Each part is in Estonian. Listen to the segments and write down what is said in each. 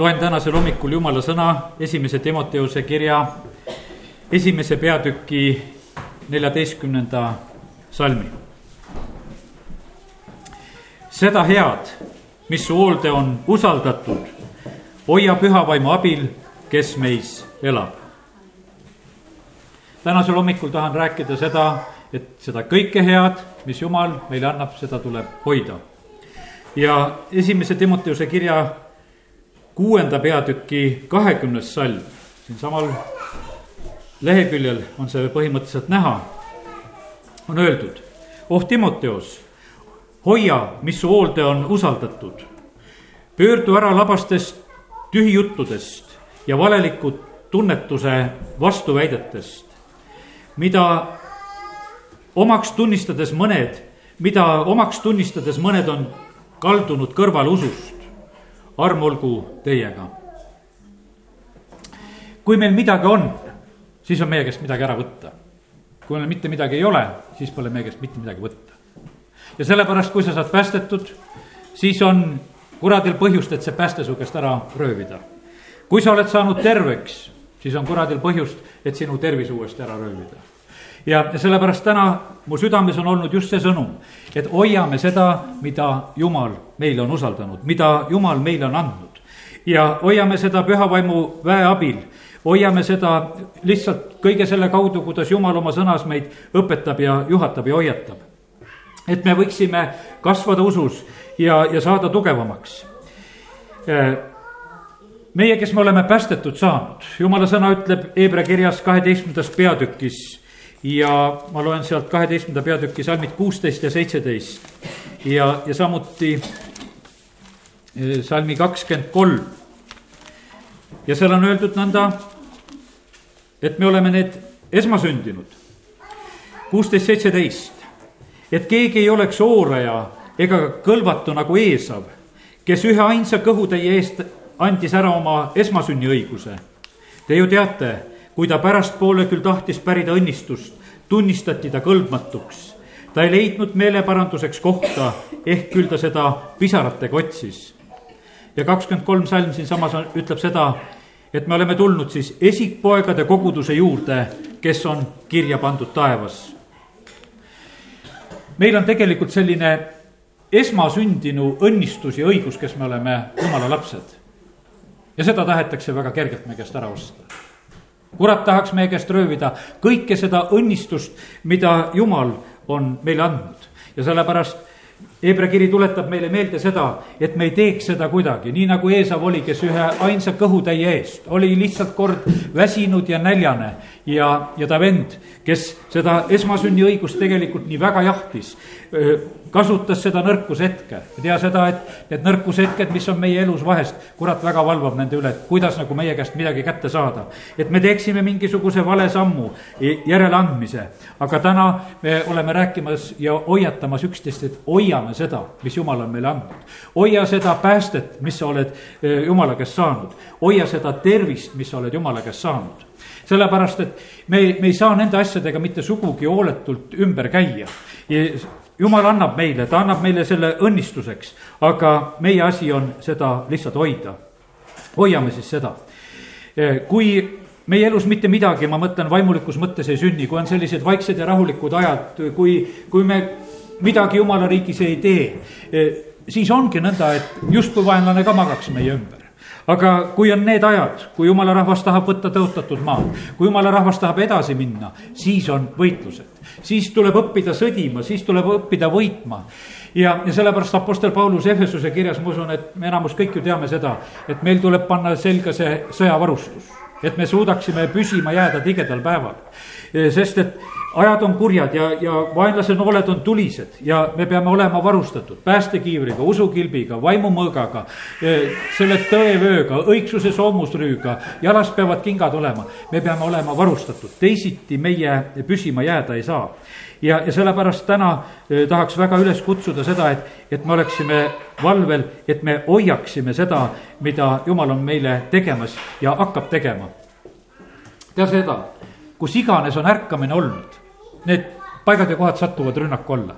loen tänasel hommikul Jumala sõna esimese Timoteuse kirja esimese peatüki neljateistkümnenda salmi. seda head, mis su hoolde on usaldatud, hoia püha vaimu abil, kes meis elab. tänasel hommikul tahan rääkida seda, et seda kõike head, mis Jumal meile annab, seda tuleb hoida. ja esimese Timoteuse kirja kuuenda peatüki kahekümnes salm, siinsamal leheküljel on see põhimõtteliselt näha, on öeldud. oh Timoteos, hoia, mis su hoolde on usaldatud. pöördu ära labastest tühijuttudest ja valeliku tunnetuse vastuväidetest, mida omaks tunnistades mõned, mida omaks tunnistades mõned on kaldunud kõrvale usust. Arm olgu teiega. kui meil midagi on, siis on meie käest midagi ära võtta. kui meil mitte midagi ei ole, siis pole meie käest mitte midagi võtta. ja sellepärast, kui sa saad päästetud, siis on kuradil põhjust, et see pääste su käest ära röövida. kui sa oled saanud terveks, siis on kuradil põhjust, et sinu tervis uuesti ära röövida ja sellepärast täna mu südames on olnud just see sõnum, et hoiame seda, mida Jumal meile on usaldanud, mida Jumal meile on andnud. ja hoiame seda püha vaimu väe abil, hoiame seda lihtsalt kõige selle kaudu, kuidas Jumal oma sõnas meid õpetab ja juhatab ja hoiatab. et me võiksime kasvada usus ja, ja saada tugevamaks meie, kes me oleme päästetud saanud, jumala sõna ütleb Hebra kirjas kaheteistkümnendas peatükis ja ma loen sealt kaheteistkümnenda peatüki salmid kuusteist ja seitseteist ja, ja samuti eh, salmi kakskümmend kolm. ja seal on öeldud nõnda, et me oleme need esmasündinud, kuusteist, seitseteist, et keegi ei oleks ooraja ega kõlvatu nagu Eesav, kes ühe ainsa kõhutäie eest andis ära oma esmasünniõiguse. Te ju teate kui ta pärastpoole küll tahtis pärida õnnistust, tunnistati ta kõlbmatuks. ta ei leidnud meeleparanduseks kohta, ehk küll ta seda pisaratega otsis. ja kakskümmend kolm salm siinsamas on, ütleb seda, et me oleme tulnud siis esikpoegade koguduse juurde, kes on kirja pandud taevas. meil on tegelikult selline esmasündinu õnnistus ja õigus, kes me oleme jumala lapsed. ja seda tahetakse väga kergelt meie käest ära osta kurat tahaks meie käest röövida kõike seda õnnistust, mida Jumal on meile andnud. Ja sellepärast Hebra kiri tuletab meile meelde seda, et me ei teeks seda kuidagi, nii nagu Eesav oli, kes ühe ainsa kõhutäie eest oli lihtsalt kord väsinud ja näljane ja, ja ta vend, kes seda esmasünniõigust tegelikult nii väga jahtis, kasutas seda nõrkushetke. tea seda, et need nõrkushetked, mis on meie elus vahest, kurat väga valvab nende üle, et kuidas nagu meie käest midagi kätte saada. et me teeksime mingisuguse vale sammu, järeleandmise. aga täna me oleme rääkimas ja hoiatamas üksteist, et hoiame seda, mis jumal on meile andnud. hoia seda päästet, mis sa oled jumala käest saanud. hoia seda tervist, mis sa oled jumala käest saanud sellepärast, et me, me ei saa nende asjadega mitte sugugi hooletult ümber käia jumal annab meile, ta annab meile selle õnnistuseks, aga meie asi on seda lihtsalt hoida. hoiame siis seda. kui meie elus mitte midagi, ma mõtlen vaimulikus mõttes ei sünni, kui on sellised vaiksed ja rahulikud ajad, kui, kui me midagi jumala riigis ei tee, siis ongi nõnda, et justkui vaenlane ka magaks meie ümber aga kui on need ajad, kui jumala rahvas tahab võtta tõotatud maad, kui jumala rahvas tahab edasi minna, siis on võitlused. siis tuleb õppida sõdima, siis tuleb õppida võitma. ja, ja sellepärast Apostel Paulus Efesuse kirjas, ma usun, et me enamus kõik ju teame seda, et meil tuleb panna selga see sõjavarustus. et me suudaksime püsima jääda tigedal päeval. sest et ajad on kurjad ja, ja vaenlase nooled on tulised ja me peame olema varustatud päästekiivriga, usukilbiga, vaimumõõgaga, eh, selle tõevööga, õigsuse soomusrüüga, jalas peavad kingad olema. me peame olema varustatud, teisiti meie püsima jääda ei saa. ja, ja sellepärast täna eh, tahaks väga üles kutsuda seda, et, et me oleksime valvel, et me hoiaksime seda, mida jumal on meile tegemas ja hakkab tegema. tea seda, kus iganes on ärkamine olnud need paigad ja kohad satuvad rünnaku alla.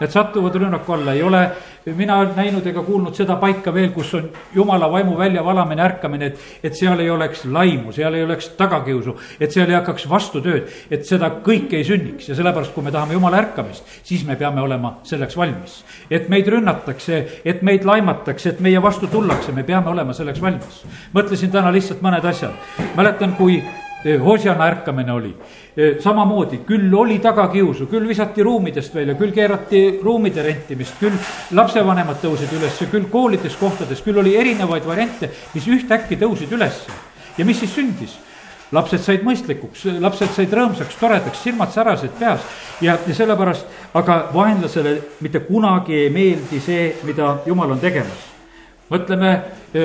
Need satuvad rünnaku alla, ei ole mina näinud ega kuulnud seda paika veel, kus on jumala vaimu väljavalamine, ärkamine, et, et seal ei oleks laimu, seal ei oleks tagakiusu, et seal ei hakkaks vastutööd, et seda kõike ei sünniks ja sellepärast, kui me tahame jumala ärkamist, siis me peame olema selleks valmis. et meid rünnatakse, et meid laimatakse, et meie vastu tullakse, me peame olema selleks valmis. mõtlesin täna lihtsalt mõned asjad, mäletan, kui eh, Hosjana ärkamine oli samamoodi, küll oli tagakiusu, küll visati ruumidest välja, küll keerati ruumide rentimist, küll lapsevanemad tõusid üles, küll koolides, kohtades, küll oli erinevaid variante, mis ühtäkki tõusid üles. ja mis siis sündis? lapsed said mõistlikuks, lapsed said rõõmsaks, toredaks, silmad särasid peas ja, ja sellepärast, aga vaenlasele mitte kunagi ei meeldi see, mida jumal on tegemas mõtleme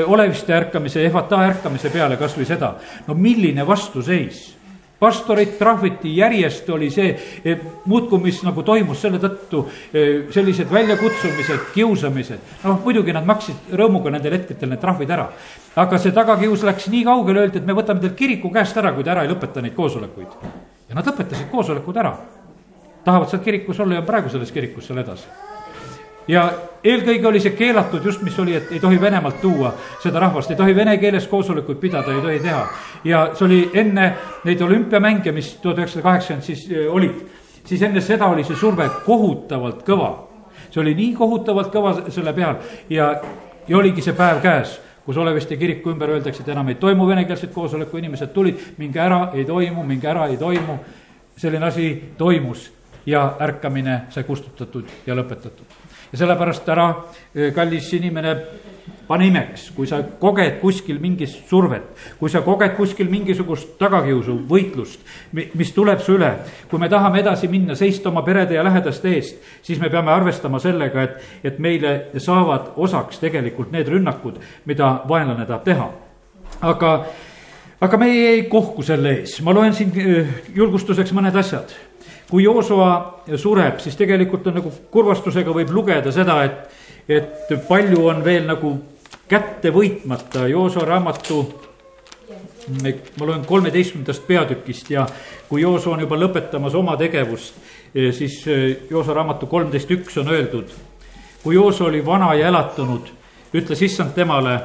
oleviste ärkamise, ehvata ärkamise peale kasvõi seda, no milline vastuseis pastoreid trahviti järjest, oli see muudkui, mis nagu toimus selle tõttu, eh, sellised väljakutsumised, kiusamised. noh, muidugi nad maksid rõõmuga nendel hetkedel need trahvid ära. aga see tagakius läks nii kaugele, öeldi, et me võtame teilt kiriku käest ära, kui te ära ei lõpeta neid koosolekuid. ja nad lõpetasid koosolekud ära. tahavad seal kirikus olla ja on praegu selles kirikus seal edasi ja eelkõige oli see keelatud just, mis oli, et ei tohi Venemaalt tuua seda rahvast, ei tohi vene keeles koosolekuid pidada, ei tohi teha. ja see oli enne neid olümpiamänge, mis tuhat üheksasada kaheksakümmend siis äh, olid, siis enne seda oli see surve kohutavalt kõva. see oli nii kohutavalt kõva selle peal ja, ja oligi see päev käes kus Oleviste kiriku ümber öeldakse, et enam ei toimu venekeelset koosoleku, inimesed tulid, minge ära, ei toimu, minge ära, ei toimu. selline asi toimus ja ärkamine sai kustutatud ja lõpetatud ja sellepärast ära, kallis inimene, pane imeks, kui sa koged kuskil mingit survet, kui sa koged kuskil mingisugust tagakiusu, võitlust, mis tuleb su üle. kui me tahame edasi minna, seista oma perede ja lähedaste eest, siis me peame arvestama sellega, et, et meile saavad osaks tegelikult need rünnakud, mida vaenlane tahab teha. aga, aga me ei kohku selle ees, ma loen siin julgustuseks mõned asjad kui Joosua sureb, siis tegelikult on nagu kurvastusega võib lugeda seda, et, et palju on veel nagu kätte võitmata Joosua raamatu. ma loen kolmeteistkümnendast peatükist ja kui Joosua on juba lõpetamas oma tegevust, eh, siis eh, Joosua raamatu kolmteist üks on öeldud. kui Joosua oli vana ja elatunud, ütles issand temale,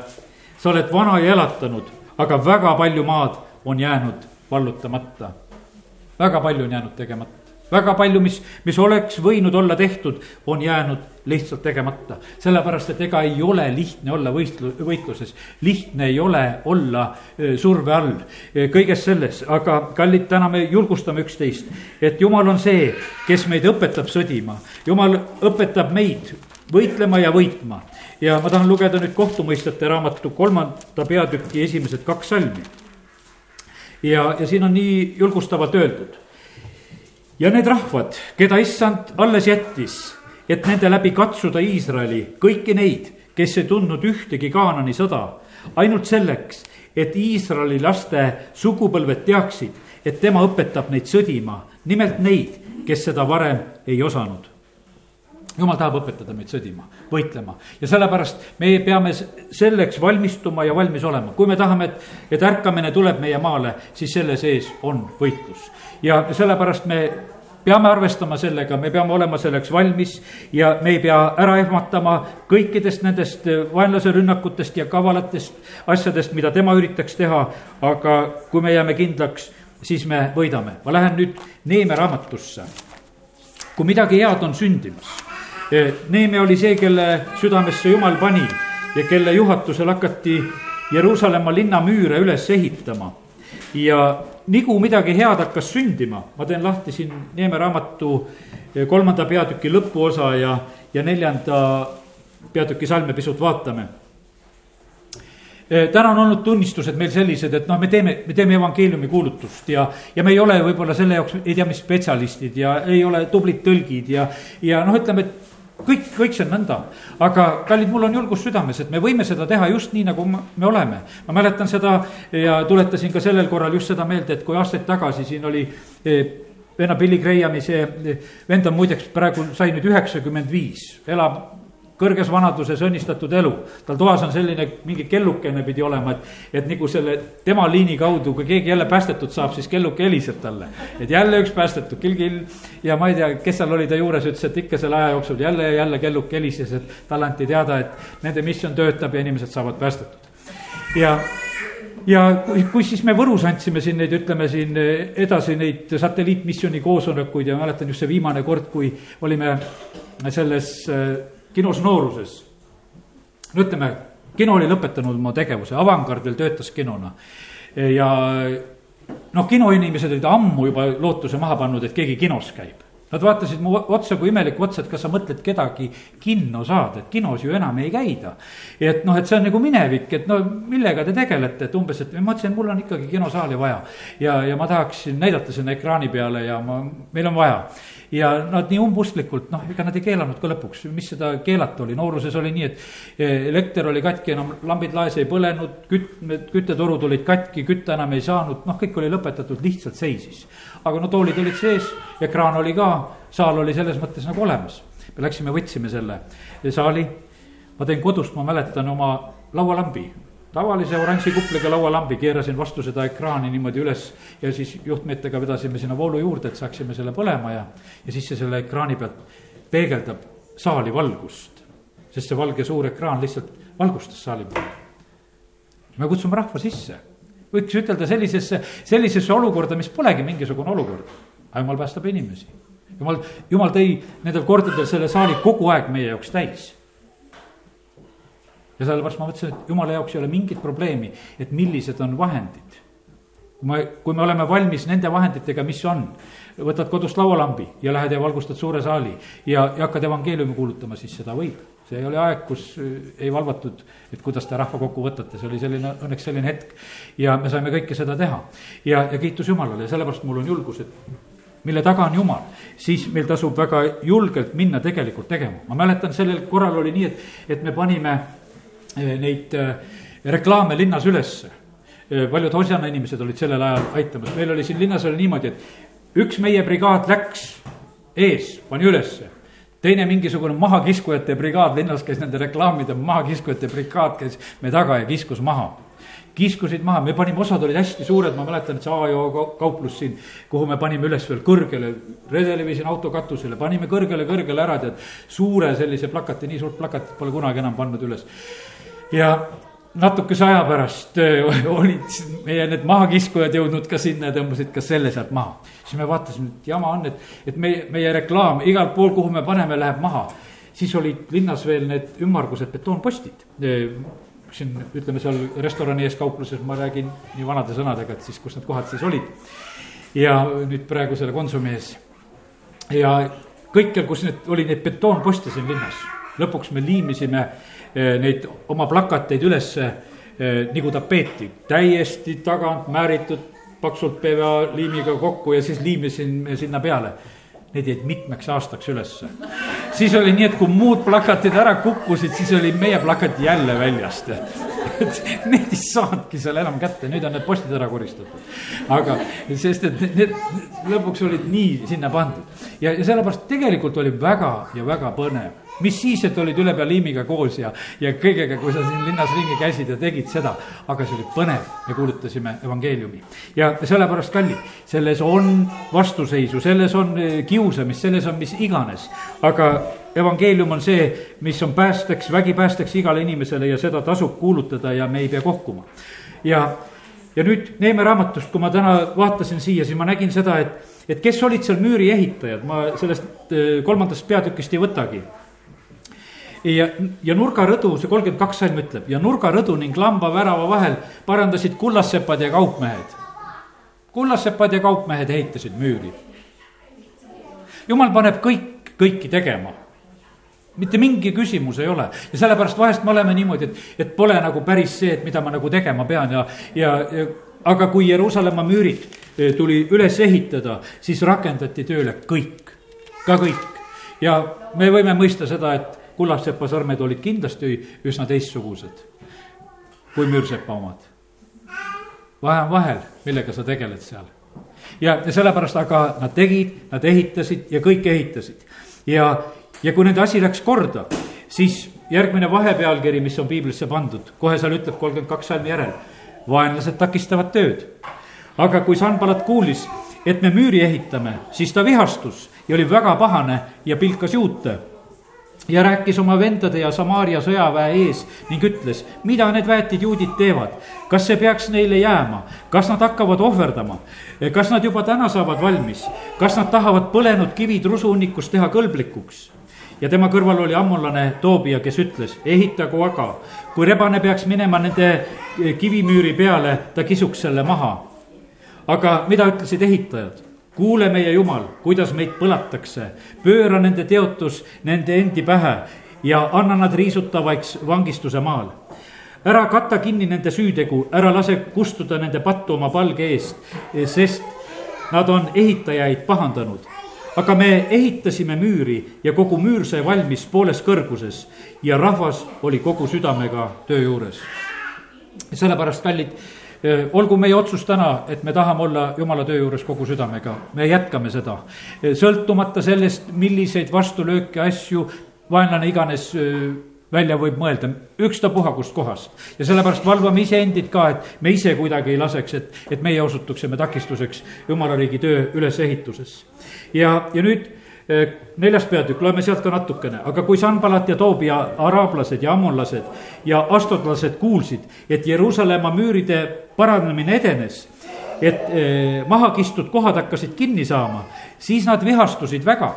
sa oled vana ja elatanud, aga väga palju maad on jäänud vallutamata. väga palju on jäänud tegemata väga palju, mis, mis oleks võinud olla tehtud, on jäänud lihtsalt tegemata. sellepärast, et ega ei ole lihtne olla võistlu-, võitluses, lihtne ei ole olla surve all kõiges selles, aga kallid, täna me julgustame üksteist, et jumal on see, kes meid õpetab sõdima. jumal õpetab meid võitlema ja võitma. ja ma tahan lugeda nüüd kohtumõistjate raamatu kolmanda peatüki esimesed kaks salmi. ja, ja siin on nii julgustavalt öeldud ja need rahvad, keda issand alles jättis, et nende läbi katsuda Iisraeli, kõiki neid, kes ei tundnud ühtegi Kaanani sõda, ainult selleks, et Iisraeli laste sugupõlved teaksid, et tema õpetab neid sõdima, nimelt neid, kes seda varem ei osanud jumal tahab õpetada meid sõdima, võitlema ja sellepärast me peame selleks valmistuma ja valmis olema. kui me tahame, et, et ärkamine tuleb meie maale, siis selle sees on võitlus. ja sellepärast me peame arvestama sellega, me peame olema selleks valmis ja me ei pea ära ehmatama kõikidest nendest vaenlase rünnakutest ja kavalatest asjadest, mida tema üritaks teha. aga kui me jääme kindlaks, siis me võidame. ma lähen nüüd Neeme raamatusse. kui midagi head on sündimas Neeme oli see, kelle südamesse Jumal pani ja kelle juhatusel hakati Jeruusalemma linna müüre üles ehitama. ja nigu midagi head hakkas sündima, ma teen lahti siin Neeme raamatu kolmanda peatüki lõpuosa ja, ja neljanda peatüki salme pisut vaatame täna on olnud tunnistused meil sellised, et noh, me teeme, me teeme evangeeliumi kuulutust ja, ja me ei ole võib-olla selle jaoks, ei tea, mis spetsialistid ja ei ole tublid tõlgid ja, ja noh, ütleme, et kõik, kõik see on nõnda, aga kallid, mul on julgus südames, et me võime seda teha just nii, nagu me oleme. ma mäletan seda ja tuletasin ka sellel korral just seda meelde, et kui aastaid tagasi siin oli eh, venna Billy Grahami see eh, vend on muideks praegu sai nüüd üheksakümmend viis, elab kõrges vanaduses õnnistatud elu. tal toas on selline mingi kellukene pidi olema, et, et nagu selle tema liini kaudu, kui keegi jälle päästetud saab, siis kelluke heliseb talle. et jälle üks päästetud, kill-kill. ja ma ei tea, kes seal oli ta juures, ütles, et ikka selle aja jooksul jälle ja jälle kelluke helises, et talle anti teada, et nende missioon töötab ja inimesed saavad päästetud. ja ja kui, kui siis me Võrus andsime siin neid, ütleme siin edasi neid satelliitmissiooni koosolekuid ja mäletan just see viimane kord, kui olime selles kinos nooruses. no ütleme, kino oli lõpetanud oma tegevuse, Avangard veel töötas kinona ja noh, kinoinimesed olid ammu juba lootuse maha pannud, et keegi kinos käib. Nad vaatasid mu otsa kui imelikku otsa, et kas sa mõtled kedagi kinno saada, et kinos ju enam ei käida. et noh, et see on nagu minevik, et no millega te tegelete, et umbes, et ma mõtlesin, mul on ikkagi kinosaali vaja. ja, ja ma tahaksin näidata sinna ekraani peale ja ma, meil on vaja ja nad nii umbustlikult, noh, ega nad ei keelanud ka lõpuks, mis seda keelata oli, nooruses oli nii, et eh, elekter oli katki, enam lambid laes ei põlenud, küt-, küttetorud olid katki, kütta enam ei saanud, noh, kõik oli lõpetatud, lihtsalt seisis. aga no toolid olid sees, ekraan oli ka, saal oli selles mõttes nagu olemas. me läksime, võtsime selle saali, ma tõin kodust, ma mäletan oma laualambi tavalise oranži kupliga laualambi, keerasin vastu seda ekraani niimoodi üles ja siis juhtmetega vedasime sinna voolu juurde, et saaksime selle põlema ja, ja siis see selle ekraani pealt peegeldab saali valgust. sest see valge suur ekraan lihtsalt valgustas saali poole. me kutsume rahva sisse, võiks ütelda sellisesse, sellisesse olukorda, mis polegi mingisugune olukord, aga jumal päästab inimesi. jumal, jumal tõi nendel kordadel selle saali kogu aeg meie jaoks täis ja sellepärast ma mõtlesin, et jumala jaoks ei ole mingit probleemi, et millised on vahendid. kui me, kui me oleme valmis nende vahenditega, mis on, võtad kodust laualambi ja lähed ja valgustad suure saali ja, ja hakkad evangeeliumi kuulutama, siis seda võib. see ei ole aeg, kus äh, ei valvatud, et kuidas te rahva kokku võtate, see oli selline, õnneks selline hetk. ja me saime kõike seda teha ja, ja kiitus Jumalale ja sellepärast mul on julgus, et mille taga on Jumal, siis meil tasub väga julgelt minna tegelikult tegema. ma mäletan, sellel korral oli nii, et, et me panime neid eh, reklaame linnas ülesse. Eh, paljud Hosjana inimesed olid sellel ajal aitamas, meil oli siin linnas oli niimoodi, et üks meie brigaad läks ees, pani ülesse teine mingisugune mahakiskujate brigaad linnas käis nende reklaamide, mahakiskujate brigaad käis me taga ja kiskus maha. kiskusid maha, me panime, osad olid hästi suured, ma mäletan, et see A-joo kauplus siin, kuhu me panime üles veel kõrgele, redeli viisin auto katusele, panime kõrgele, kõrgele ära, tead. suure sellise plakati, nii suurt plakatit pole kunagi enam pannud üles ja natukese aja pärast olid meie need mahakiskujad jõudnud ka sinna ja tõmbasid ka selle sealt maha. siis me vaatasime, et jama on, et, et meie, meie reklaam igal pool, kuhu me paneme, läheb maha. siis olid linnas veel need ümmargused betoonpostid. Siin ütleme seal restorani ees kaupluses, ma räägin nii vanade sõnadega, et siis, kus need kohad siis olid. ja nüüd praegu selle Konsumi ees. ja kõikjal, kus need, oli neid betoonposte siin linnas, lõpuks me liimisime neid oma plakateid ülesse eh, nagu tapeeti, täiesti tagant määritud paksult PVA liimiga kokku ja siis liimisin sinna peale. Need jäid mitmeks aastaks ülesse. siis oli nii, et kui muud plakatid ära kukkusid, siis oli meie plakat jälle väljast et need ei saanudki seal enam kätte, nüüd on need postid ära koristatud. aga, sest et need lõpuks olid nii sinna pandud ja, ja sellepärast tegelikult oli väga ja väga põnev mis siis, et olid ülepea liimiga koos ja, ja kõigega, kui sa siin linnas ringi käisid ja tegid seda. aga see oli põnev, me kuulutasime evangeeliumi. ja sellepärast, kallid, selles on vastuseisu, selles on eh, kiusamist, selles on mis iganes. aga evangeelium on see, mis on päästeks, vägipäästeks igale inimesele ja seda tasub kuulutada ja me ei pea kohkuma. ja, ja nüüd Neeme raamatust, kui ma täna vaatasin siia, siis ma nägin seda, et, et kes olid seal müüri ehitajad, ma sellest eh, kolmandast peatükist ei võtagi ja, ja nurgarõdu, see kolmkümmend kaks salm ütleb ja nurgarõdu ning lambavärava vahel parandasid kullassepad ja kaupmehed. kullassepad ja kaupmehed ehitasid müüri. jumal paneb kõik, kõiki tegema mitte mingi küsimus ei ole ja sellepärast vahest me oleme niimoodi, et, et pole nagu päris see, et mida ma nagu tegema pean ja, ja, ja aga kui Jeruusalemma müürid eh, tuli üles ehitada, siis rakendati tööle kõik, ka kõik. ja me võime mõista seda, et kullasepa sõrmed olid kindlasti üsna teistsugused kui müürsepa omad. vahe on vahel, millega sa tegeled seal. ja, ja sellepärast, aga nad tegid, nad ehitasid ja kõik ehitasid. ja, ja kui nende asi läks korda, siis järgmine vahepealkiri, mis on piiblisse pandud, kohe seal ütleb kolmkümmend kaks salmi järel. vaenlased takistavad tööd. aga kui Sanbalat kuulis, et me müüri ehitame, siis ta vihastus ja oli väga pahane ja pilkas juute ja rääkis oma vendade ja Samaaria sõjaväe ees ning ütles, mida need väetid juudid teevad. kas see peaks neile jääma, kas nad hakkavad ohverdama, kas nad juba täna saavad valmis, kas nad tahavad põlenud kivid rusuhunnikust teha kõlblikuks? ja tema kõrval oli ammulane Toobia, kes ütles, ehitagu aga, kui rebane peaks minema nende kivimüüri peale, ta kisuks selle maha. aga mida ütlesid ehitajad? Kuule, meie Jumal, kuidas meid põlatakse, pööra nende teotus nende endi pähe ja anna nad riisutavaks vangistuse maal. ära kata kinni nende süütegu, ära lase kustuda nende pattu oma palge eest, sest nad on ehitajaid pahandanud. aga me ehitasime müüri ja kogu müür sai valmis pooles kõrguses ja rahvas oli kogu südamega töö juures. sellepärast, kallid olgu meie otsus täna, et me tahame olla jumala töö juures kogu südamega, me jätkame seda. sõltumata sellest, milliseid vastulööke, asju vaenlane iganes välja võib mõelda, ükstapuha kust kohast. ja sellepärast valvame iseendid ka, et me ise kuidagi ei laseks, et, et meie osutuksime takistuseks jumala riigi töö ülesehituses. ja, ja nüüd neljas peatükk, loeme sealt ka natukene, aga kui Sanbalat ja Toobia, araablased ja ammonlased ja astodlased kuulsid, et Jeruusalemma müüride paranemine edenes, et maha kistud kohad hakkasid kinni saama, siis nad vihastusid väga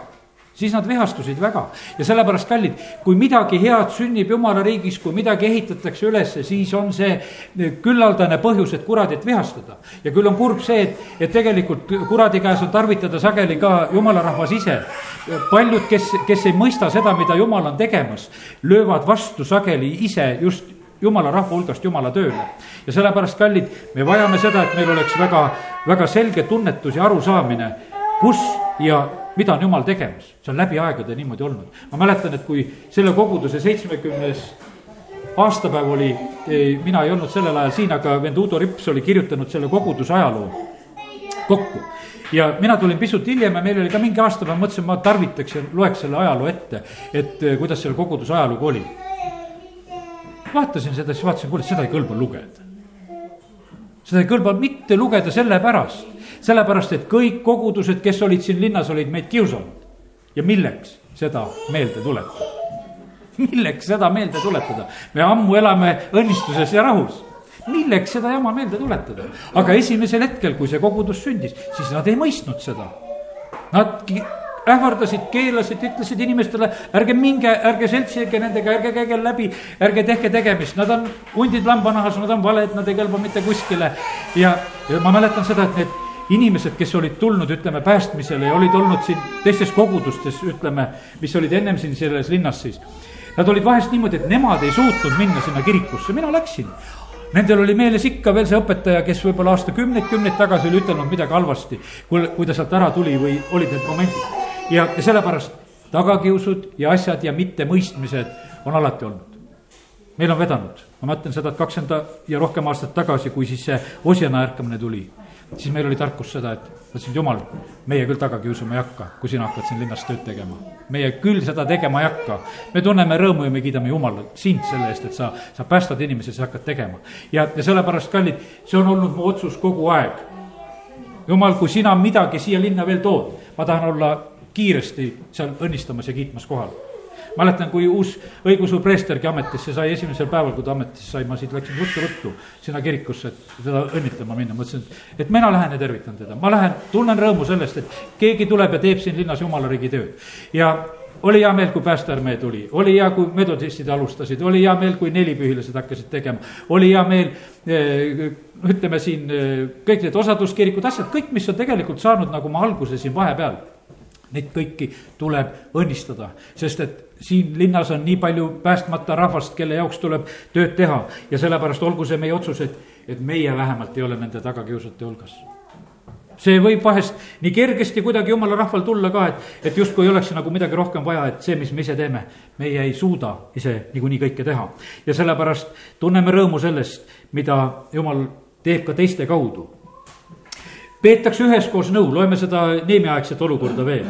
siis nad vihastusid väga ja sellepärast, kallid, kui midagi head sünnib jumala riigis, kui midagi ehitatakse ülesse, siis on see küllaldane põhjus, et kuradit vihastada. ja küll on kurb see, et, et tegelikult kuradi käes on tarvitada sageli ka jumala rahvas ise. paljud, kes, kes ei mõista seda, mida jumal on tegemas, löövad vastu sageli ise just jumala rahva hulgast jumala tööle. ja sellepärast, kallid, me vajame seda, et meil oleks väga, väga selge tunnetus ja arusaamine, kus ja mida on jumal tegemas, see on läbi aegade niimoodi olnud. ma mäletan, et kui selle koguduse seitsmekümnes aastapäev oli, mina ei olnud sellel ajal siin, aga vend Udo Rips oli kirjutanud selle koguduse ajaloo kokku. ja mina tulin pisut hiljem ja meil oli ka mingi aastapäev, mõtlesin, ma tarvitaks ja loeks selle ajaloo ette, et eh, kuidas selle koguduse ajalugu oli. vaatasin seda, siis vaatasin, kuule, seda ei kõlba lugeda. seda ei kõlba mitte lugeda sellepärast sellepärast, et kõik kogudused, kes olid siin linnas, olid meid kiusanud. ja milleks seda meelde tuletada? milleks seda meelde tuletada? me ammu elame õnnistuses ja rahus milleks seda jama meelde tuletada? aga esimesel hetkel, kui see kogudus sündis, siis nad ei mõistnud seda. Nad ähvardasid, keelasid, ütlesid inimestele, ärge minge, ärge seltsige nendega, ärge käige läbi, ärge tehke tegemist, nad on hundid lambanahas, nad on valed, nad ei kõlba mitte kuskile. ja, ja ma mäletan seda, et need inimesed, kes olid tulnud, ütleme, päästmisele ja olid olnud siin teistes kogudustes, ütleme, mis olid ennem siin selles linnas siis. Nad olid vahest niimoodi, et nemad ei suutnud minna sinna kirikusse, mina läksin. Nendel oli meeles ikka veel see õpetaja, kes võib-olla aastakümneid, kümneid tagasi oli ütelnud midagi halvasti, kui, kui ta sealt ära tuli või olid need momendid. ja, ja sellepärast tagakiusud ja asjad ja mittemõistmised on alati olnud meil on vedanud, ma mõtlen seda, et kakskümmend ja rohkem aastat tagasi, kui siis see Osjana ärkamine tuli siis meil oli tarkus seda, et ütlesin, jumal, meie küll taga kiusama ei hakka, kui sina hakkad siin linnas tööd tegema. meie küll seda tegema ei hakka. me tunneme rõõmu ja me kiidame Jumalat, sind selle eest, et sa, sa päästad inimesi, sa hakkad tegema. ja, ja sellepärast, kallid, see on olnud mu otsus kogu aeg. jumal, kui sina midagi siia linna veel tood, ma tahan olla kiiresti seal õnnistamas ja kiitmas kohal mäletan, kui uus õigeusu preestergi ametisse sai, esimesel päeval, kui ta ametisse sai, ma siit läksin ruttu-ruttu sinna kirikusse, et teda õnnitlema minna, mõtlesin, et, et mina lähen ja tervitan teda, ma lähen, tunnen rõõmu sellest, et keegi tuleb ja teeb siin linnas jumala riigi tööd. ja oli hea meel, kui päästearmee tuli, oli hea, kui metodistid alustasid, oli hea meel, kui nelipühilased hakkasid tegema, oli hea meel eh, ütleme siin eh, kõik need osaduskirikud, asjad, kõik, mis on tegelikult saanud nagu ma alguse siin vahepeal Neid kõiki tuleb õnnistada, sest et siin linnas on nii palju päästmata rahvast, kelle jaoks tuleb tööd teha ja sellepärast olgu see meie otsus, et, et meie vähemalt ei ole nende tagakiusate hulgas. see võib vahest nii kergesti kuidagi jumala rahval tulla ka, et, et justkui oleks nagu midagi rohkem vaja, et see, mis me ise teeme, meie ei suuda ise niikuinii kõike teha. ja sellepärast tunneme rõõmu sellest, mida jumal teeb ka teiste kaudu peetakse üheskoos nõu, loeme seda Neemi aegset olukorda veel.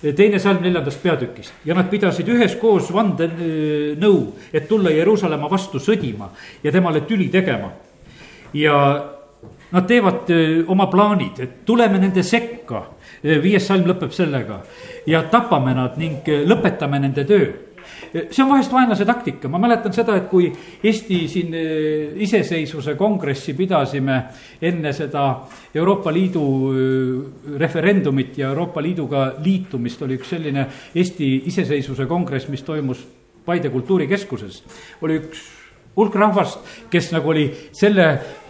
Teine salm neljandast peatükist ja nad pidasid üheskoos vandenõu, et tulla Jeruusalemma vastu sõdima ja temale tüli tegema. ja nad teevad oma plaanid, et tuleme nende sekka, viies salm lõpeb sellega. Ja tapame nad ning lõpetame nende töö see on vahest vaenlase taktika, ma mäletan seda, et kui Eesti siin eh, iseseisvuse kongressi pidasime enne seda Euroopa Liidu eh, referendumit ja Euroopa Liiduga liitumist, oli üks selline Eesti iseseisvuse kongress, mis toimus Paide kultuurikeskuses. oli üks hulk rahvast, kes nagu oli selle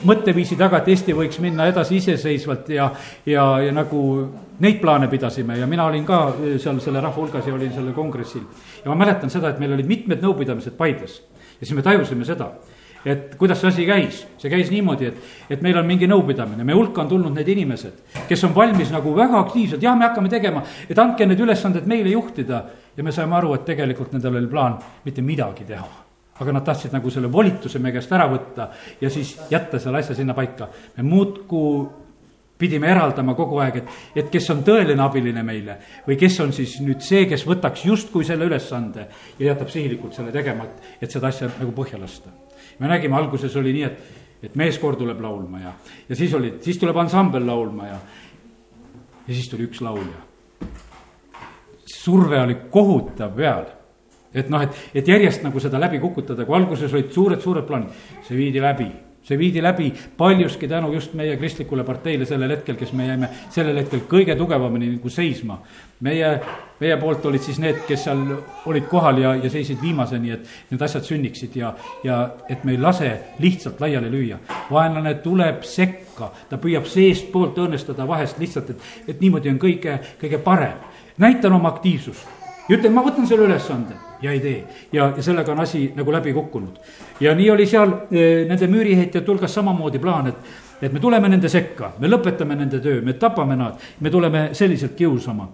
mõtteviisi taga, et Eesti võiks minna edasi iseseisvalt ja, ja, ja nagu neid plaane pidasime. Ja mina olin ka seal selle rahva hulgas ja olin sellel kongressil. ja ma mäletan seda, et meil olid mitmed nõupidamised Paides. Ja siis me tajusime seda et kuidas see asi käis, see käis niimoodi, et, et meil on mingi nõupidamine, meie hulka on tulnud need inimesed, kes on valmis nagu väga aktiivselt, jah, me hakkame tegema, et andke need ülesanded meile juhtida. ja me saime aru, et tegelikult nendel oli plaan mitte midagi teha aga nad tahtsid nagu selle volituse meie käest ära võtta ja siis jätta selle asja sinna paika. me muudkui pidime eraldama kogu aeg, et, et kes on tõeline abiline meile või kes on siis nüüd see, kes võtaks justkui selle ülesande ja jätab sihilikult selle tegema, et, et seda asja nagu põhja lasta. me nägime, alguses oli nii, et, et meeskoor tuleb laulma ja, ja siis oli, siis tuleb ansambel laulma ja, ja siis tuli üks laulja. surve oli kohutav peal et noh, et, et järjest nagu seda läbi kukutada, kui alguses olid suured-suured plaanid, see viidi läbi see viidi läbi paljuski tänu just meie kristlikule parteile sellel hetkel, kes me jäime sellel hetkel kõige tugevamini nagu seisma. meie, meie poolt olid siis need, kes seal olid kohal ja, ja seisid viimaseni, et need asjad sünniksid ja, ja et me ei lase lihtsalt laiali lüüa. vaenlane tuleb sekka, ta püüab seestpoolt õõnestada vahest lihtsalt, et, et niimoodi on kõige, kõige parem. näitan oma aktiivsust ja ütlen, ma võtan selle ülesande ja ei tee. ja, ja sellega on asi nagu läbi kukkunud. ja nii oli seal e, nende müüriheitjate hulgas samamoodi plaan, et, et me tuleme nende sekka, me lõpetame nende töö, me tapame nad, me tuleme selliselt kiusama.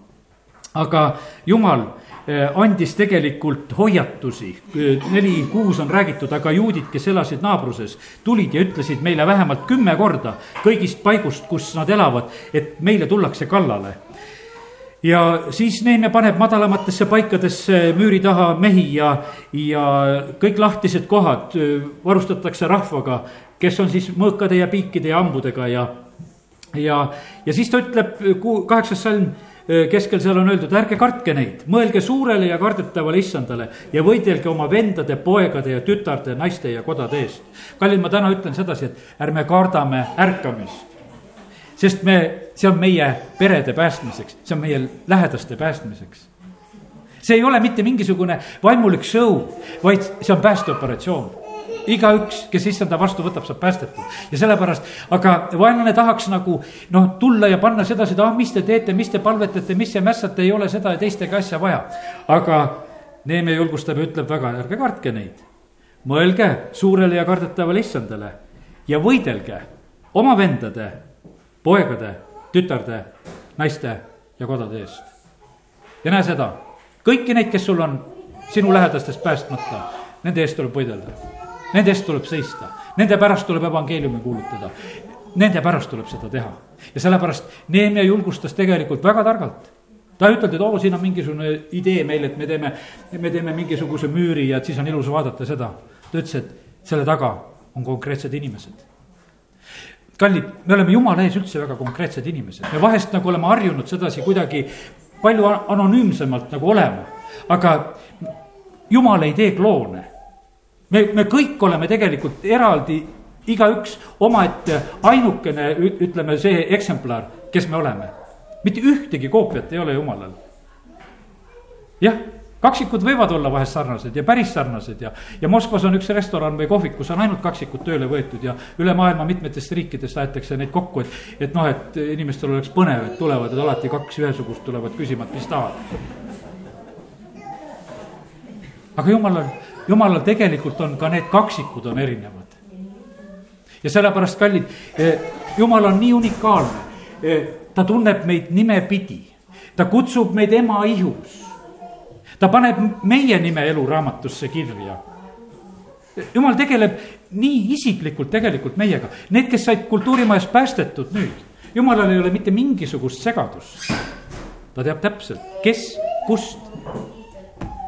aga jumal e, andis tegelikult hoiatusi, neli kuus on räägitud, aga juudid, kes elasid naabruses, tulid ja ütlesid meile vähemalt kümme korda kõigist paigust, kus nad elavad, et meile tullakse kallale ja siis Neemia paneb madalamatesse paikadesse müüri taha mehi ja, ja kõik lahtised kohad varustatakse rahvaga, kes on siis mõõkade ja piikide ja hambudega ja, ja, ja siis ta ütleb, kaheksas salm keskel seal on öeldud, ärge kartke neid, mõelge suurele ja kardetavale issandale ja võidelge oma vendade, poegade ja tütarde, naiste ja kodade eest. kallid, ma täna ütlen sedasi, et ärme kardame ärkamist sest me, see on meie perede päästmiseks, see on meie lähedaste päästmiseks. see ei ole mitte mingisugune vaimulik show, vaid see on päästeoperatsioon igaüks, kes issanda vastu võtab, saab päästetud. ja sellepärast, aga vaenlane tahaks nagu noh, tulla ja panna sedasi, et ah, mis te teete, mis te palvetate, mis te mässate, ei ole seda ja teist ega asja vaja. aga Neeme julgustab ja ütleb väga, ärge kartke neid. mõelge suurele ja kardetavale issandale ja võidelge oma vendade poegade, tütarde, naiste ja kodade eest. ja näe seda, kõiki neid, kes sul on sinu lähedastest päästmata, nende eest tuleb võidelda. Nende eest tuleb seista, nende pärast tuleb evangeeliumi kuulutada. Nende pärast tuleb seda teha ja sellepärast Neemia julgustas tegelikult väga targalt ta ei ütelnud, et oo, siin on mingisugune idee meil, et me teeme, me teeme mingisuguse müüri ja et siis on ilus vaadata seda. ta ütles, et selle taga on konkreetsed inimesed kallid, me oleme jumala ees üldse väga konkreetsed inimesed, me vahest nagu oleme harjunud sedasi kuidagi palju anonüümsemalt nagu olema, aga jumal ei tee kloone. me, me kõik oleme tegelikult eraldi, igaüks omaette ainukene, ütleme see eksemplar, kes me oleme. mitte ühtegi koopiat ei ole jumalal. jah kaksikud võivad olla vahest sarnased ja päris sarnased ja, ja Moskvas on üks restoran või kohvik, kus on ainult kaksikud tööle võetud ja üle maailma mitmetest riikidest aetakse neid kokku, et, et noh, et inimestel oleks põnev, et tulevad, et alati kaks ühesugust tulevad küsima, et mis tahad. aga jumalal, jumalal tegelikult on ka need kaksikud on erinevad. ja sellepärast, kallid, eh, jumal on nii unikaalne, eh, ta tunneb meid nimepidi, ta kutsub meid ema ihus ta paneb meie nime eluraamatusse kirja. jumal tegeleb nii isiklikult tegelikult meiega, need, kes said kultuurimajas päästetud nüüd, jumalal ei ole mitte mingisugust segadust. ta teab täpselt, kes, kust,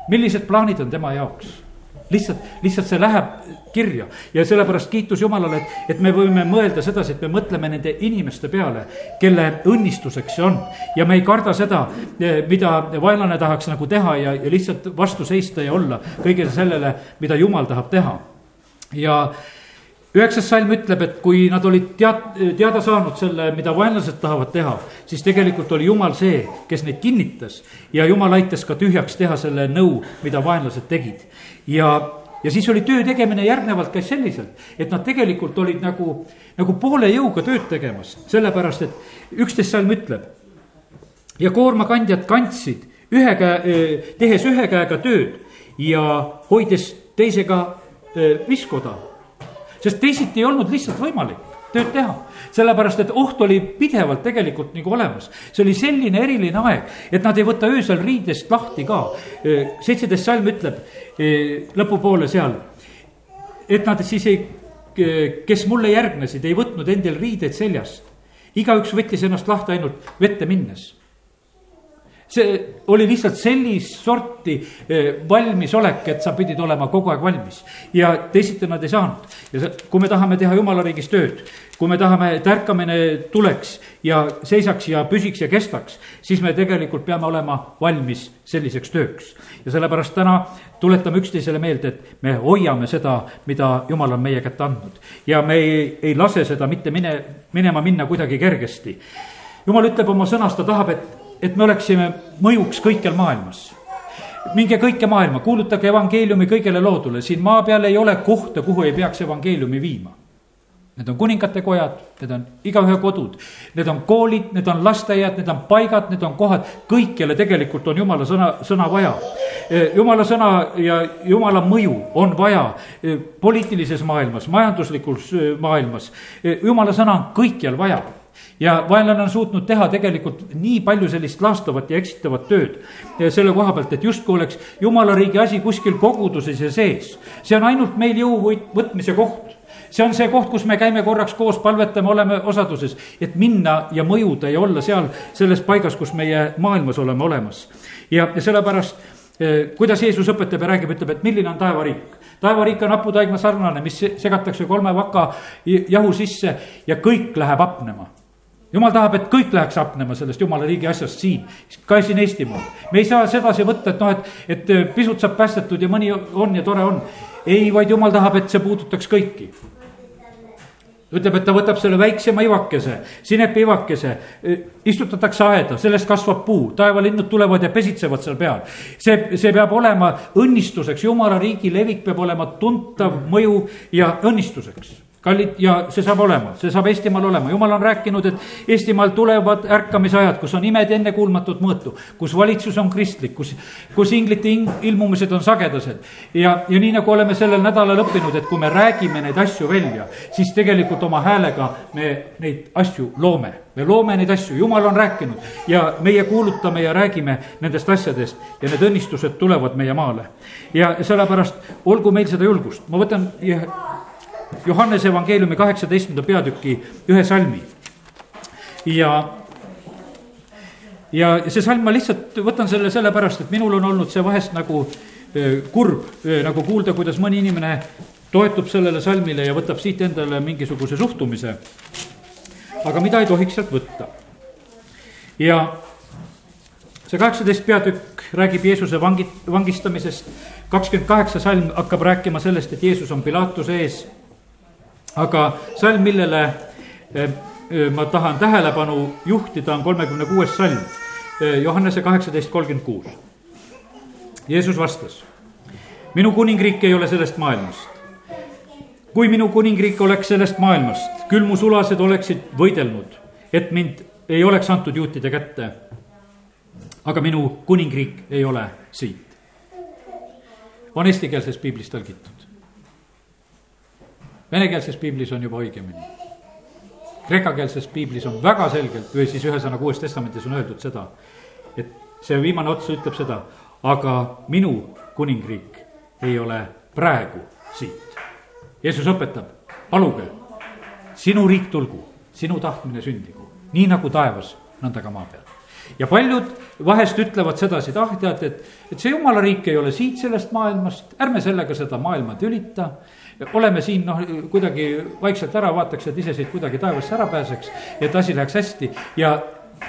millised plaanid on tema jaoks lihtsalt, lihtsalt see läheb kirja ja sellepärast kiitus Jumalale, et, et me võime mõelda sedasi, et me mõtleme nende inimeste peale, kelle õnnistuseks see on. ja me ei karda seda, eh, mida vaenlane tahaks nagu teha ja, ja lihtsalt vastu seista ja olla kõigele sellele, mida Jumal tahab teha. ja üheksas salm ütleb, et kui nad olid tead-, teada saanud selle, mida vaenlased tahavad teha, siis tegelikult oli Jumal see, kes neid kinnitas ja Jumal aitas ka tühjaks teha selle nõu, mida vaenlased tegid ja, ja siis oli töö tegemine järgnevalt käis selliselt, et nad tegelikult olid nagu, nagu poole jõuga tööd tegemas, sellepärast et üksteist salm ütleb. ja koormakandjad kandsid ühe käe, tehes ühe käega tööd ja hoides teisega viskoda. Sest teisiti ei olnud lihtsalt võimalik tööd teha. sellepärast, et oht oli pidevalt tegelikult nagu olemas. see oli selline eriline aeg, et nad ei võta öösel riidest lahti ka. seitseteist salm ütleb lõpupoole seal, et nad siis ei, kes mulle järgnesid, ei võtnud endil riideid seljast. igaüks võttis ennast lahti ainult vette minnes see oli lihtsalt sellist sorti eh, valmisolek, et sa pidid olema kogu aeg valmis ja teisiti nad ei saanud. ja kui me tahame teha jumala riigis tööd, kui me tahame, et ärkamine tuleks ja seisaks ja püsiks ja kestaks, siis me tegelikult peame olema valmis selliseks tööks. ja sellepärast täna tuletame üksteisele meelde, et me hoiame seda, mida jumal on meie kätte andnud ja me ei, ei lase seda mitte mine, minema minna kuidagi kergesti. jumal ütleb oma sõnas, ta tahab, et et me oleksime mõjuks kõikjal maailmas. Minge kõike maailma, kuulutage evangeeliumi kõigele loodule, siin maa peal ei ole kohta, kuhu ei peaks evangeeliumi viima. Need on kuningate kojad, need on igaühe kodud, need on koolid, need on lasteaiad, need on paigad, need on kohad, kõikjale tegelikult on jumala sõna, sõna vaja. jumala sõna ja jumala mõju on vaja poliitilises maailmas, majanduslikus maailmas, jumala sõna on kõikjal vaja ja vaenlane on suutnud teha tegelikult nii palju sellist laastavat ja eksitavat tööd selle koha pealt, et justkui oleks jumala riigi asi kuskil koguduses ja sees. see on ainult meil jõu võtmise koht see on see koht, kus me käime korraks koos, palvetame, oleme osaduses, et minna ja mõjuda ja olla seal selles paigas, kus meie maailmas oleme olemas. ja, ja sellepärast eh, kuidas Jeesus õpetab ja räägib, ütleb, et milline on taevariik. taevariik on haputaigna sarnane, mis segatakse kolme vaka jahu sisse ja kõik läheb hapnema jumal tahab, et kõik läheks hapnema sellest jumala riigi asjast siin, ka siin Eestimaal. me ei saa sedasi võtta, et noh, et, et pisut saab päästetud ja mõni on ja tore on. ei, vaid jumal tahab, et see puudutaks kõiki. ütleb, et ta võtab selle väiksema ivakese, sinepi ivakese, istutatakse aeda, sellest kasvab puu, taevalinnud tulevad ja pesitsevad seal peal. see, see peab olema õnnistuseks, jumala riigi levik peab olema tuntav mõju ja õnnistuseks kallid ja see saab olema, see saab Eestimaal olema, jumal on rääkinud, et Eestimaal tulevad ärkamisajad, kus on imed ennekuulmatut mõõtu. kus valitsus on kristlik, kus, kus inglite ilmumised on sagedased. ja, ja nii nagu oleme sellel nädalal õppinud, et kui me räägime neid asju välja, siis tegelikult oma häälega me neid asju loome. me loome neid asju, jumal on rääkinud ja meie kuulutame ja räägime nendest asjadest ja need õnnistused tulevad meie maale. ja sellepärast olgu meil seda julgust, ma võtan Johannese evangeeliumi kaheksateistkümnenda peatüki ühe salmi. ja, ja see salm ma lihtsalt võtan selle sellepärast, et minul on olnud see vahest nagu kurb, nagu kuulda, kuidas mõni inimene toetub sellele salmile ja võtab siit endale mingisuguse suhtumise. aga mida ei tohiks sealt võtta. ja see kaheksateist peatükk räägib Jeesuse vangi, vangistamisest, kakskümmend kaheksa salm hakkab rääkima sellest, et Jeesus on Pilatuse ees aga salm, millele eh, eh, ma tahan tähelepanu juhtida, on kolmekümne kuues salm, eh, Johannese kaheksateist kolmkümmend kuus. Jeesus vastas, minu kuningriik ei ole sellest maailmast. kui minu kuningriik oleks sellest maailmast, küll mu sulased oleksid võidelnud, et mind ei oleks antud juutide kätte. aga minu kuningriik ei ole siit. on eestikeelses piiblis tõlgitud venekeelses piiblis on juba õigemini. kreekakeelses piiblis on väga selgelt või siis ühesõnaga Uues Testamendis on öeldud seda, et see viimane ots ütleb seda, aga minu kuningriik ei ole praegu siit. Jeesus õpetab, paluge, sinu riik tulgu, sinu tahtmine sündigu, nii nagu taevas, nõnda ka maa peal ja paljud vahest ütlevad sedasi, et ah, tead, et, et see jumala riik ei ole siit sellest maailmast, ärme sellega seda maailma tülita. Oleme siin noh, kuidagi vaikselt ära, vaataks, et ise siit kuidagi taevasse ära pääseks, et asi läheks hästi. Ja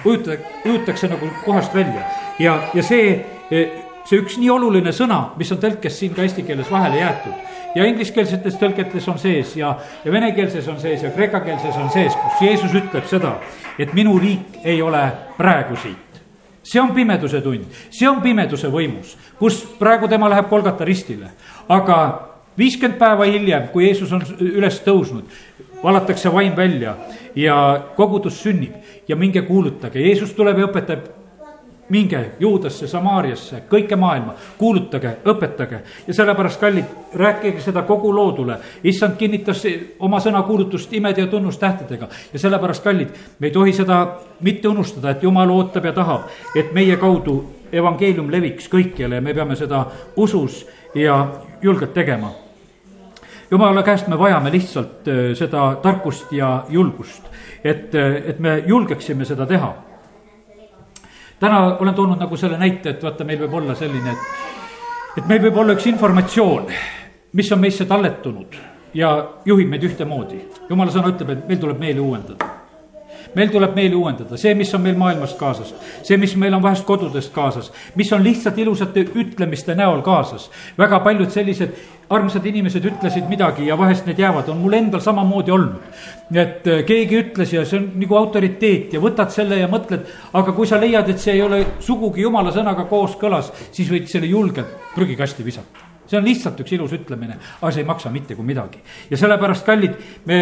ujuta, ujutakse nagu kohast välja. Ja, ja see, see üks nii oluline sõna, mis on tõlkes siin ka eesti keeles vahele jäetud. Ja ingliskeelsetes tõlgetes on sees ja, ja venekeelses on sees ja kreekakeelses on sees, kus Jeesus ütleb seda, et minu riik ei ole praegu siit. See on pimeduse tund, see on pimeduse võimus, kus praegu tema läheb Kolgata ristile. aga viiskümmend päeva hiljem, kui Jeesus on üles tõusnud, valatakse vaim välja ja kogudus sünnib ja minge kuulutage, Jeesus tuleb ja õpetab minge Juudasse, Samaariasse, kõike maailma, kuulutage, õpetage ja sellepärast, kallid, rääkige seda kogu loodule. issand kinnitas oma sõnakuulutust imede ja tunnustähtedega ja sellepärast, kallid, me ei tohi seda mitte unustada, et jumal ootab ja tahab, et meie kaudu evangeelium leviks kõikjale ja me peame seda usus ja julgelt tegema. Jumala käest me vajame lihtsalt äh, seda tarkust ja julgust, et, äh, et me julgeksime seda teha täna olen toonud nagu selle näite, et vaata, meil võib olla selline, et, et meil võib olla üks informatsioon, mis on meisse talletunud ja juhib meid ühtemoodi. jumala sõna ütleb, et meil tuleb meeli uuendada meil tuleb meeli uuendada, see, mis on meil maailmast kaasas, see, mis meil on vahest kodudest kaasas, mis on lihtsalt ilusate ütlemiste näol kaasas. väga paljud sellised armsad inimesed ütlesid midagi ja vahest need jäävad, on mul endal samamoodi olnud. et äh, keegi ütles ja see on nagu autoriteet ja võtad selle ja mõtled, aga kui sa leiad, et see ei ole sugugi jumala sõnaga kooskõlas, siis võid selle julgelt prügikasti visata see on lihtsalt üks ilus ütlemine, aga see ei maksa mitte kui midagi. ja sellepärast, kallid, me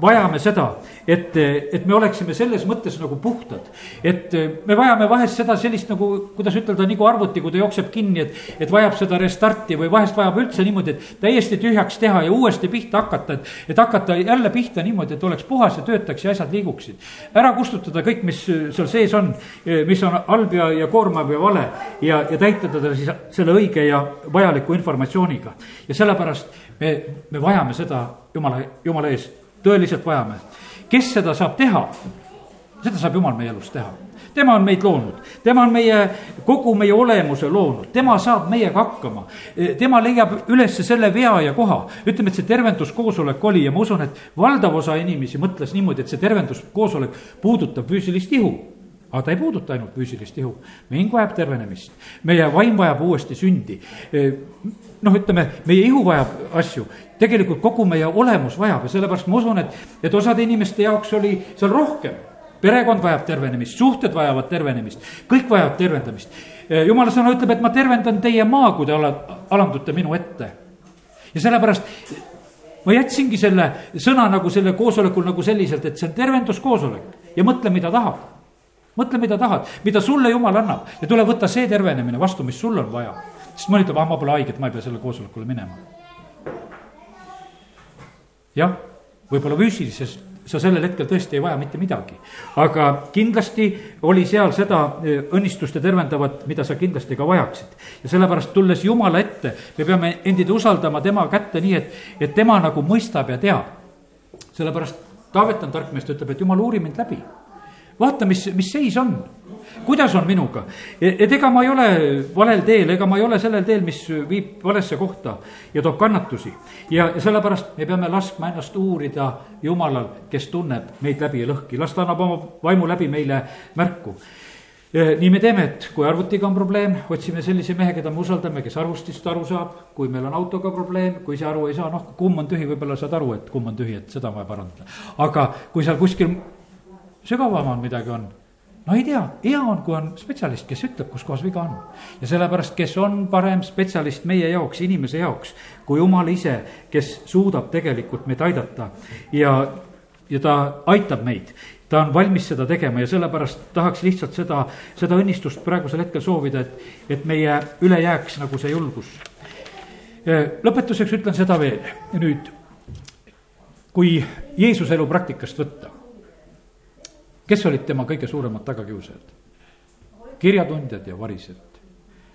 vajame seda, et, et me oleksime selles mõttes nagu puhtad. et me vajame vahest seda sellist nagu, kuidas ütelda, nagu arvuti, kui ta jookseb kinni, et, et vajab seda restarti või vahest vajab üldse niimoodi, et täiesti tühjaks teha ja uuesti pihta hakata, et, et hakata jälle pihta niimoodi, et oleks puhas ja töötaks ja asjad liiguksid. ära kustutada kõik, mis seal sees on, mis on halb ja, ja koormav ja vale ja, ja täita teda siis selle õige ja vajaliku informatsiooniga. ja sellepärast me, me vajame seda jumala, jumala eest tõeliselt vajame. kes seda saab teha? seda saab Jumal meie elus teha tema on meid loonud, tema on meie, kogu meie olemuse loonud, tema saab meiega hakkama. tema leiab üles selle vea ja koha, ütleme, et see tervenduskoosolek oli ja ma usun, et valdav osa inimesi mõtles niimoodi, et see tervenduskoosolek puudutab füüsilist ihu aga ta ei puuduta ainult füüsilist ihu, meie hing vajab tervenemist, meie vaim vajab uuesti sündi. noh, ütleme, meie ihu vajab asju, tegelikult kogu meie olemus vajab ja sellepärast ma usun, et, et osade inimeste jaoks oli seal rohkem. perekond vajab tervenemist, suhted vajavad tervenemist, kõik vajavad tervendamist. jumala sõna ütleb, et ma tervendan teie maa, kui te ala, alandute minu ette. ja sellepärast ma jätsingi selle sõna nagu selle koosolekul nagu selliselt, et see on tervenduskoosolek ja mõtle, mida tahab mõtle, mida tahad, mida sulle jumal annab ja tule võta see tervenemine vastu, mis sul on vaja. sest mõni ütleb, ah, ma pole haige, et ma ei pea sellele koosolekule minema. jah, võib-olla füüsilises sa sellel hetkel tõesti ei vaja mitte midagi. aga kindlasti oli seal seda e, õnnistust ja tervendavat, mida sa kindlasti ka vajaksid. ja sellepärast tulles Jumala ette, me peame endid usaldama tema kätte nii, et, et tema nagu mõistab ja teab. sellepärast Taavet on tark mees, ta ütleb, et Jumal, uuri mind läbi vaata, mis, mis seis on, kuidas on minuga. et ega ma ei ole valel teel, ega ma ei ole sellel teel, mis viib valesse kohta ja toob kannatusi. ja, sellepärast me peame laskma ennast uurida Jumalal, kes tunneb meid läbi ja lõhki, las ta annab oma vaimu läbi meile märku nii me teeme, et kui arvutiga on probleem, otsime sellise mehe, keda me usaldame, kes arvutist aru saab, kui meil on autoga probleem, kui see aru ei saa, noh, kumm on tühi, võib-olla saad aru, et kumm on tühi, et seda on vaja parandada. aga kui seal kuskil sügavamal midagi on. no ei tea, hea on, kui on spetsialist, kes ütleb, kus kohas viga on. ja sellepärast, kes on parem spetsialist meie jaoks, inimese jaoks, kui jumal ise, kes suudab tegelikult meid aidata ja, ja ta aitab meid ta on valmis seda tegema ja sellepärast tahaks lihtsalt seda, seda õnnistust praegusel hetkel soovida, et, et meie üle jääks nagu see julgus. lõpetuseks ütlen seda veel, nüüd kui Jeesuse elu praktikast võtta, kes olid tema kõige suuremad tagakiusajad? kirjatundjad ja varisejad.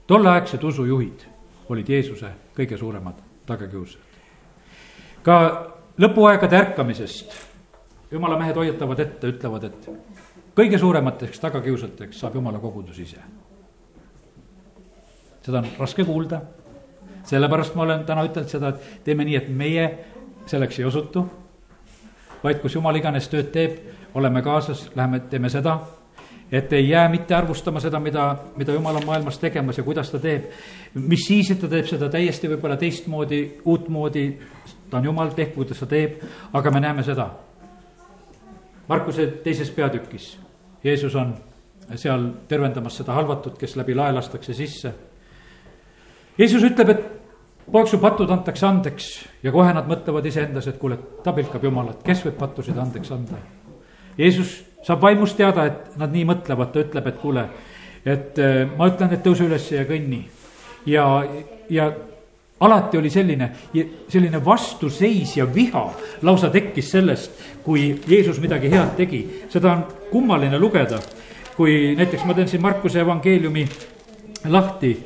tolleaegsed usujuhid olid Jeesuse kõige suuremad tagakiusajad. ka lõpuaegade ärkamisest jumala mehed hoiatavad ette, ütlevad, et kõige suuremateks tagakiusajateks saab jumala kogudus ise. seda on raske kuulda, sellepärast ma olen täna ütelnud seda, et teeme nii, et meie selleks ei osutu, vaid kus jumal iganes tööd teeb, oleme kaasas, läheme, teeme seda et ei jää mitte arvustama seda, mida, mida jumal on maailmas tegemas ja kuidas ta teeb. mis siis, et ta teeb seda täiesti võib-olla teistmoodi, uutmoodi, ta on jumal, tehku, kuidas ta teeb, aga me näeme seda. Markuse teises peatükis, Jeesus on seal tervendamas seda halvatut, kes läbi lae lastakse sisse. Jeesus ütleb, et poeg, su patud antakse andeks ja kohe nad mõtlevad iseendas, et kuule, ta pilkab Jumalat, kes võib pattusid andeks anda. Jeesus saab vaimust teada, et nad nii mõtlevad, ta ütleb, et kuule, et äh, ma ütlen, et tõuse üles ja kõnni. ja, ja alati oli selline, selline vastuseis ja viha lausa tekkis sellest, kui Jeesus midagi head tegi. seda on kummaline lugeda, kui näiteks ma teen siin Markuse evangeeliumi lahti,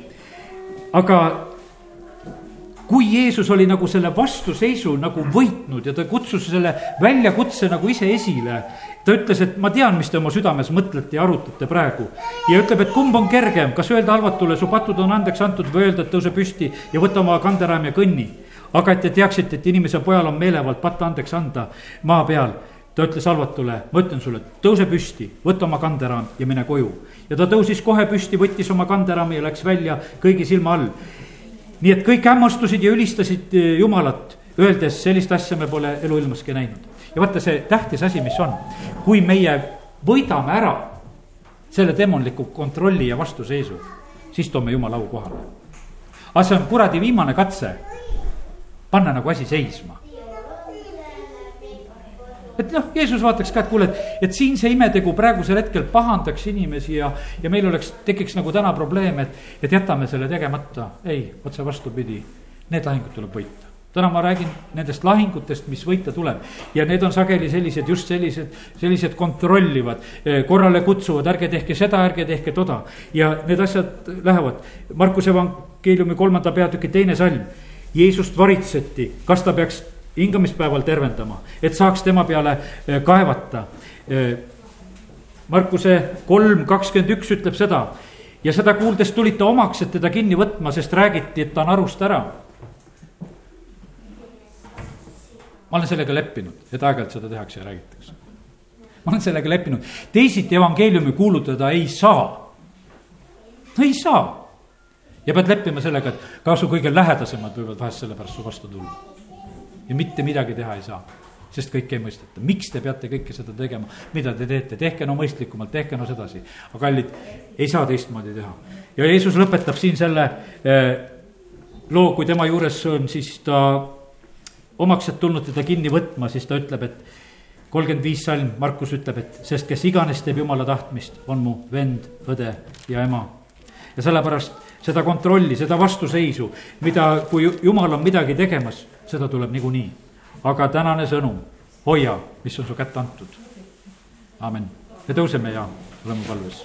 aga kui Jeesus oli nagu selle vastuseisu nagu võitnud ja ta kutsus selle väljakutse nagu ise esile. ta ütles, et ma tean, mis te oma südames mõtlete ja arutate praegu. ja ütleb, et kumb on kergem, kas öelda halvatule, su patud on andeks antud või öelda, et tõuse püsti ja võta oma kanderaam ja kõnni. aga et te teaksite, et inimese pojal on meelevald patta andeks anda maa peal ta ütles halvatule, ma ütlen sulle, tõuse püsti, võta oma kanderaam ja mine koju. ja ta tõusis kohe püsti, võttis oma kanderaami ja läks välja kõigi silma all nii et kõik hämmastusid ja ülistasid eh, Jumalat, öeldes sellist asja me pole eluilmaski näinud. ja vaata see tähtis asi, mis on, kui meie võidame ära selle demonliku kontrolli ja vastuseisu, siis toome Jumala au kohale. aga see on kuradi viimane katse panna nagu asi seisma et noh, Jeesus vaataks ka, et kuule, et, et siin see imetegu praegusel hetkel pahandaks inimesi ja, ja meil oleks, tekiks nagu täna probleem, et, et jätame selle tegemata. ei, otse vastupidi, need lahingud tuleb võita täna ma räägin nendest lahingutest, mis võita tuleb ja need on sageli sellised, just sellised, sellised kontrollivad, eh, korrale kutsuvad, ärge tehke seda, ärge tehke toda. ja need asjad lähevad, Markuse evangeeliumi kolmanda peatüki teine salm. Jeesust varitseti, kas ta peaks hingamispäeval tervendama, et saaks tema peale eh, kaevata. Eh, Markuse kolm kakskümmend üks ütleb seda ja seda kuuldes tulid ta omaks, et teda kinni võtma, sest räägiti, et ta on arust ära. ma olen sellega leppinud, et aeg-ajalt seda tehakse ja räägitakse. ma olen sellega leppinud, teisiti evangeeliumi kuulutada ei saa. no ei saa. ja pead leppima sellega, et ka su kõige lähedasemad võivad vahest selle pärast su vastu tulla ja mitte midagi teha ei saa sest kõike ei mõisteta, miks te peate kõike seda tegema, mida te teete, tehke no mõistlikumalt, tehke no sedasi. aga kallid, ei saa teistmoodi teha. ja Jeesus lõpetab siin selle eh, loo, kui tema juures on siis ta omaksed tulnud teda kinni võtma, siis ta ütleb, et kolmkümmend viis salm, Markus ütleb, et sest kes iganes teeb jumala tahtmist, on mu vend, õde ja ema. ja sellepärast seda kontrolli, seda vastuseisu, mida, kui jumal on midagi tegemas, seda tuleb niikuinii. aga tänane sõnum, hoia, mis on su kätte antud. amin, me tõuseme ja oleme palves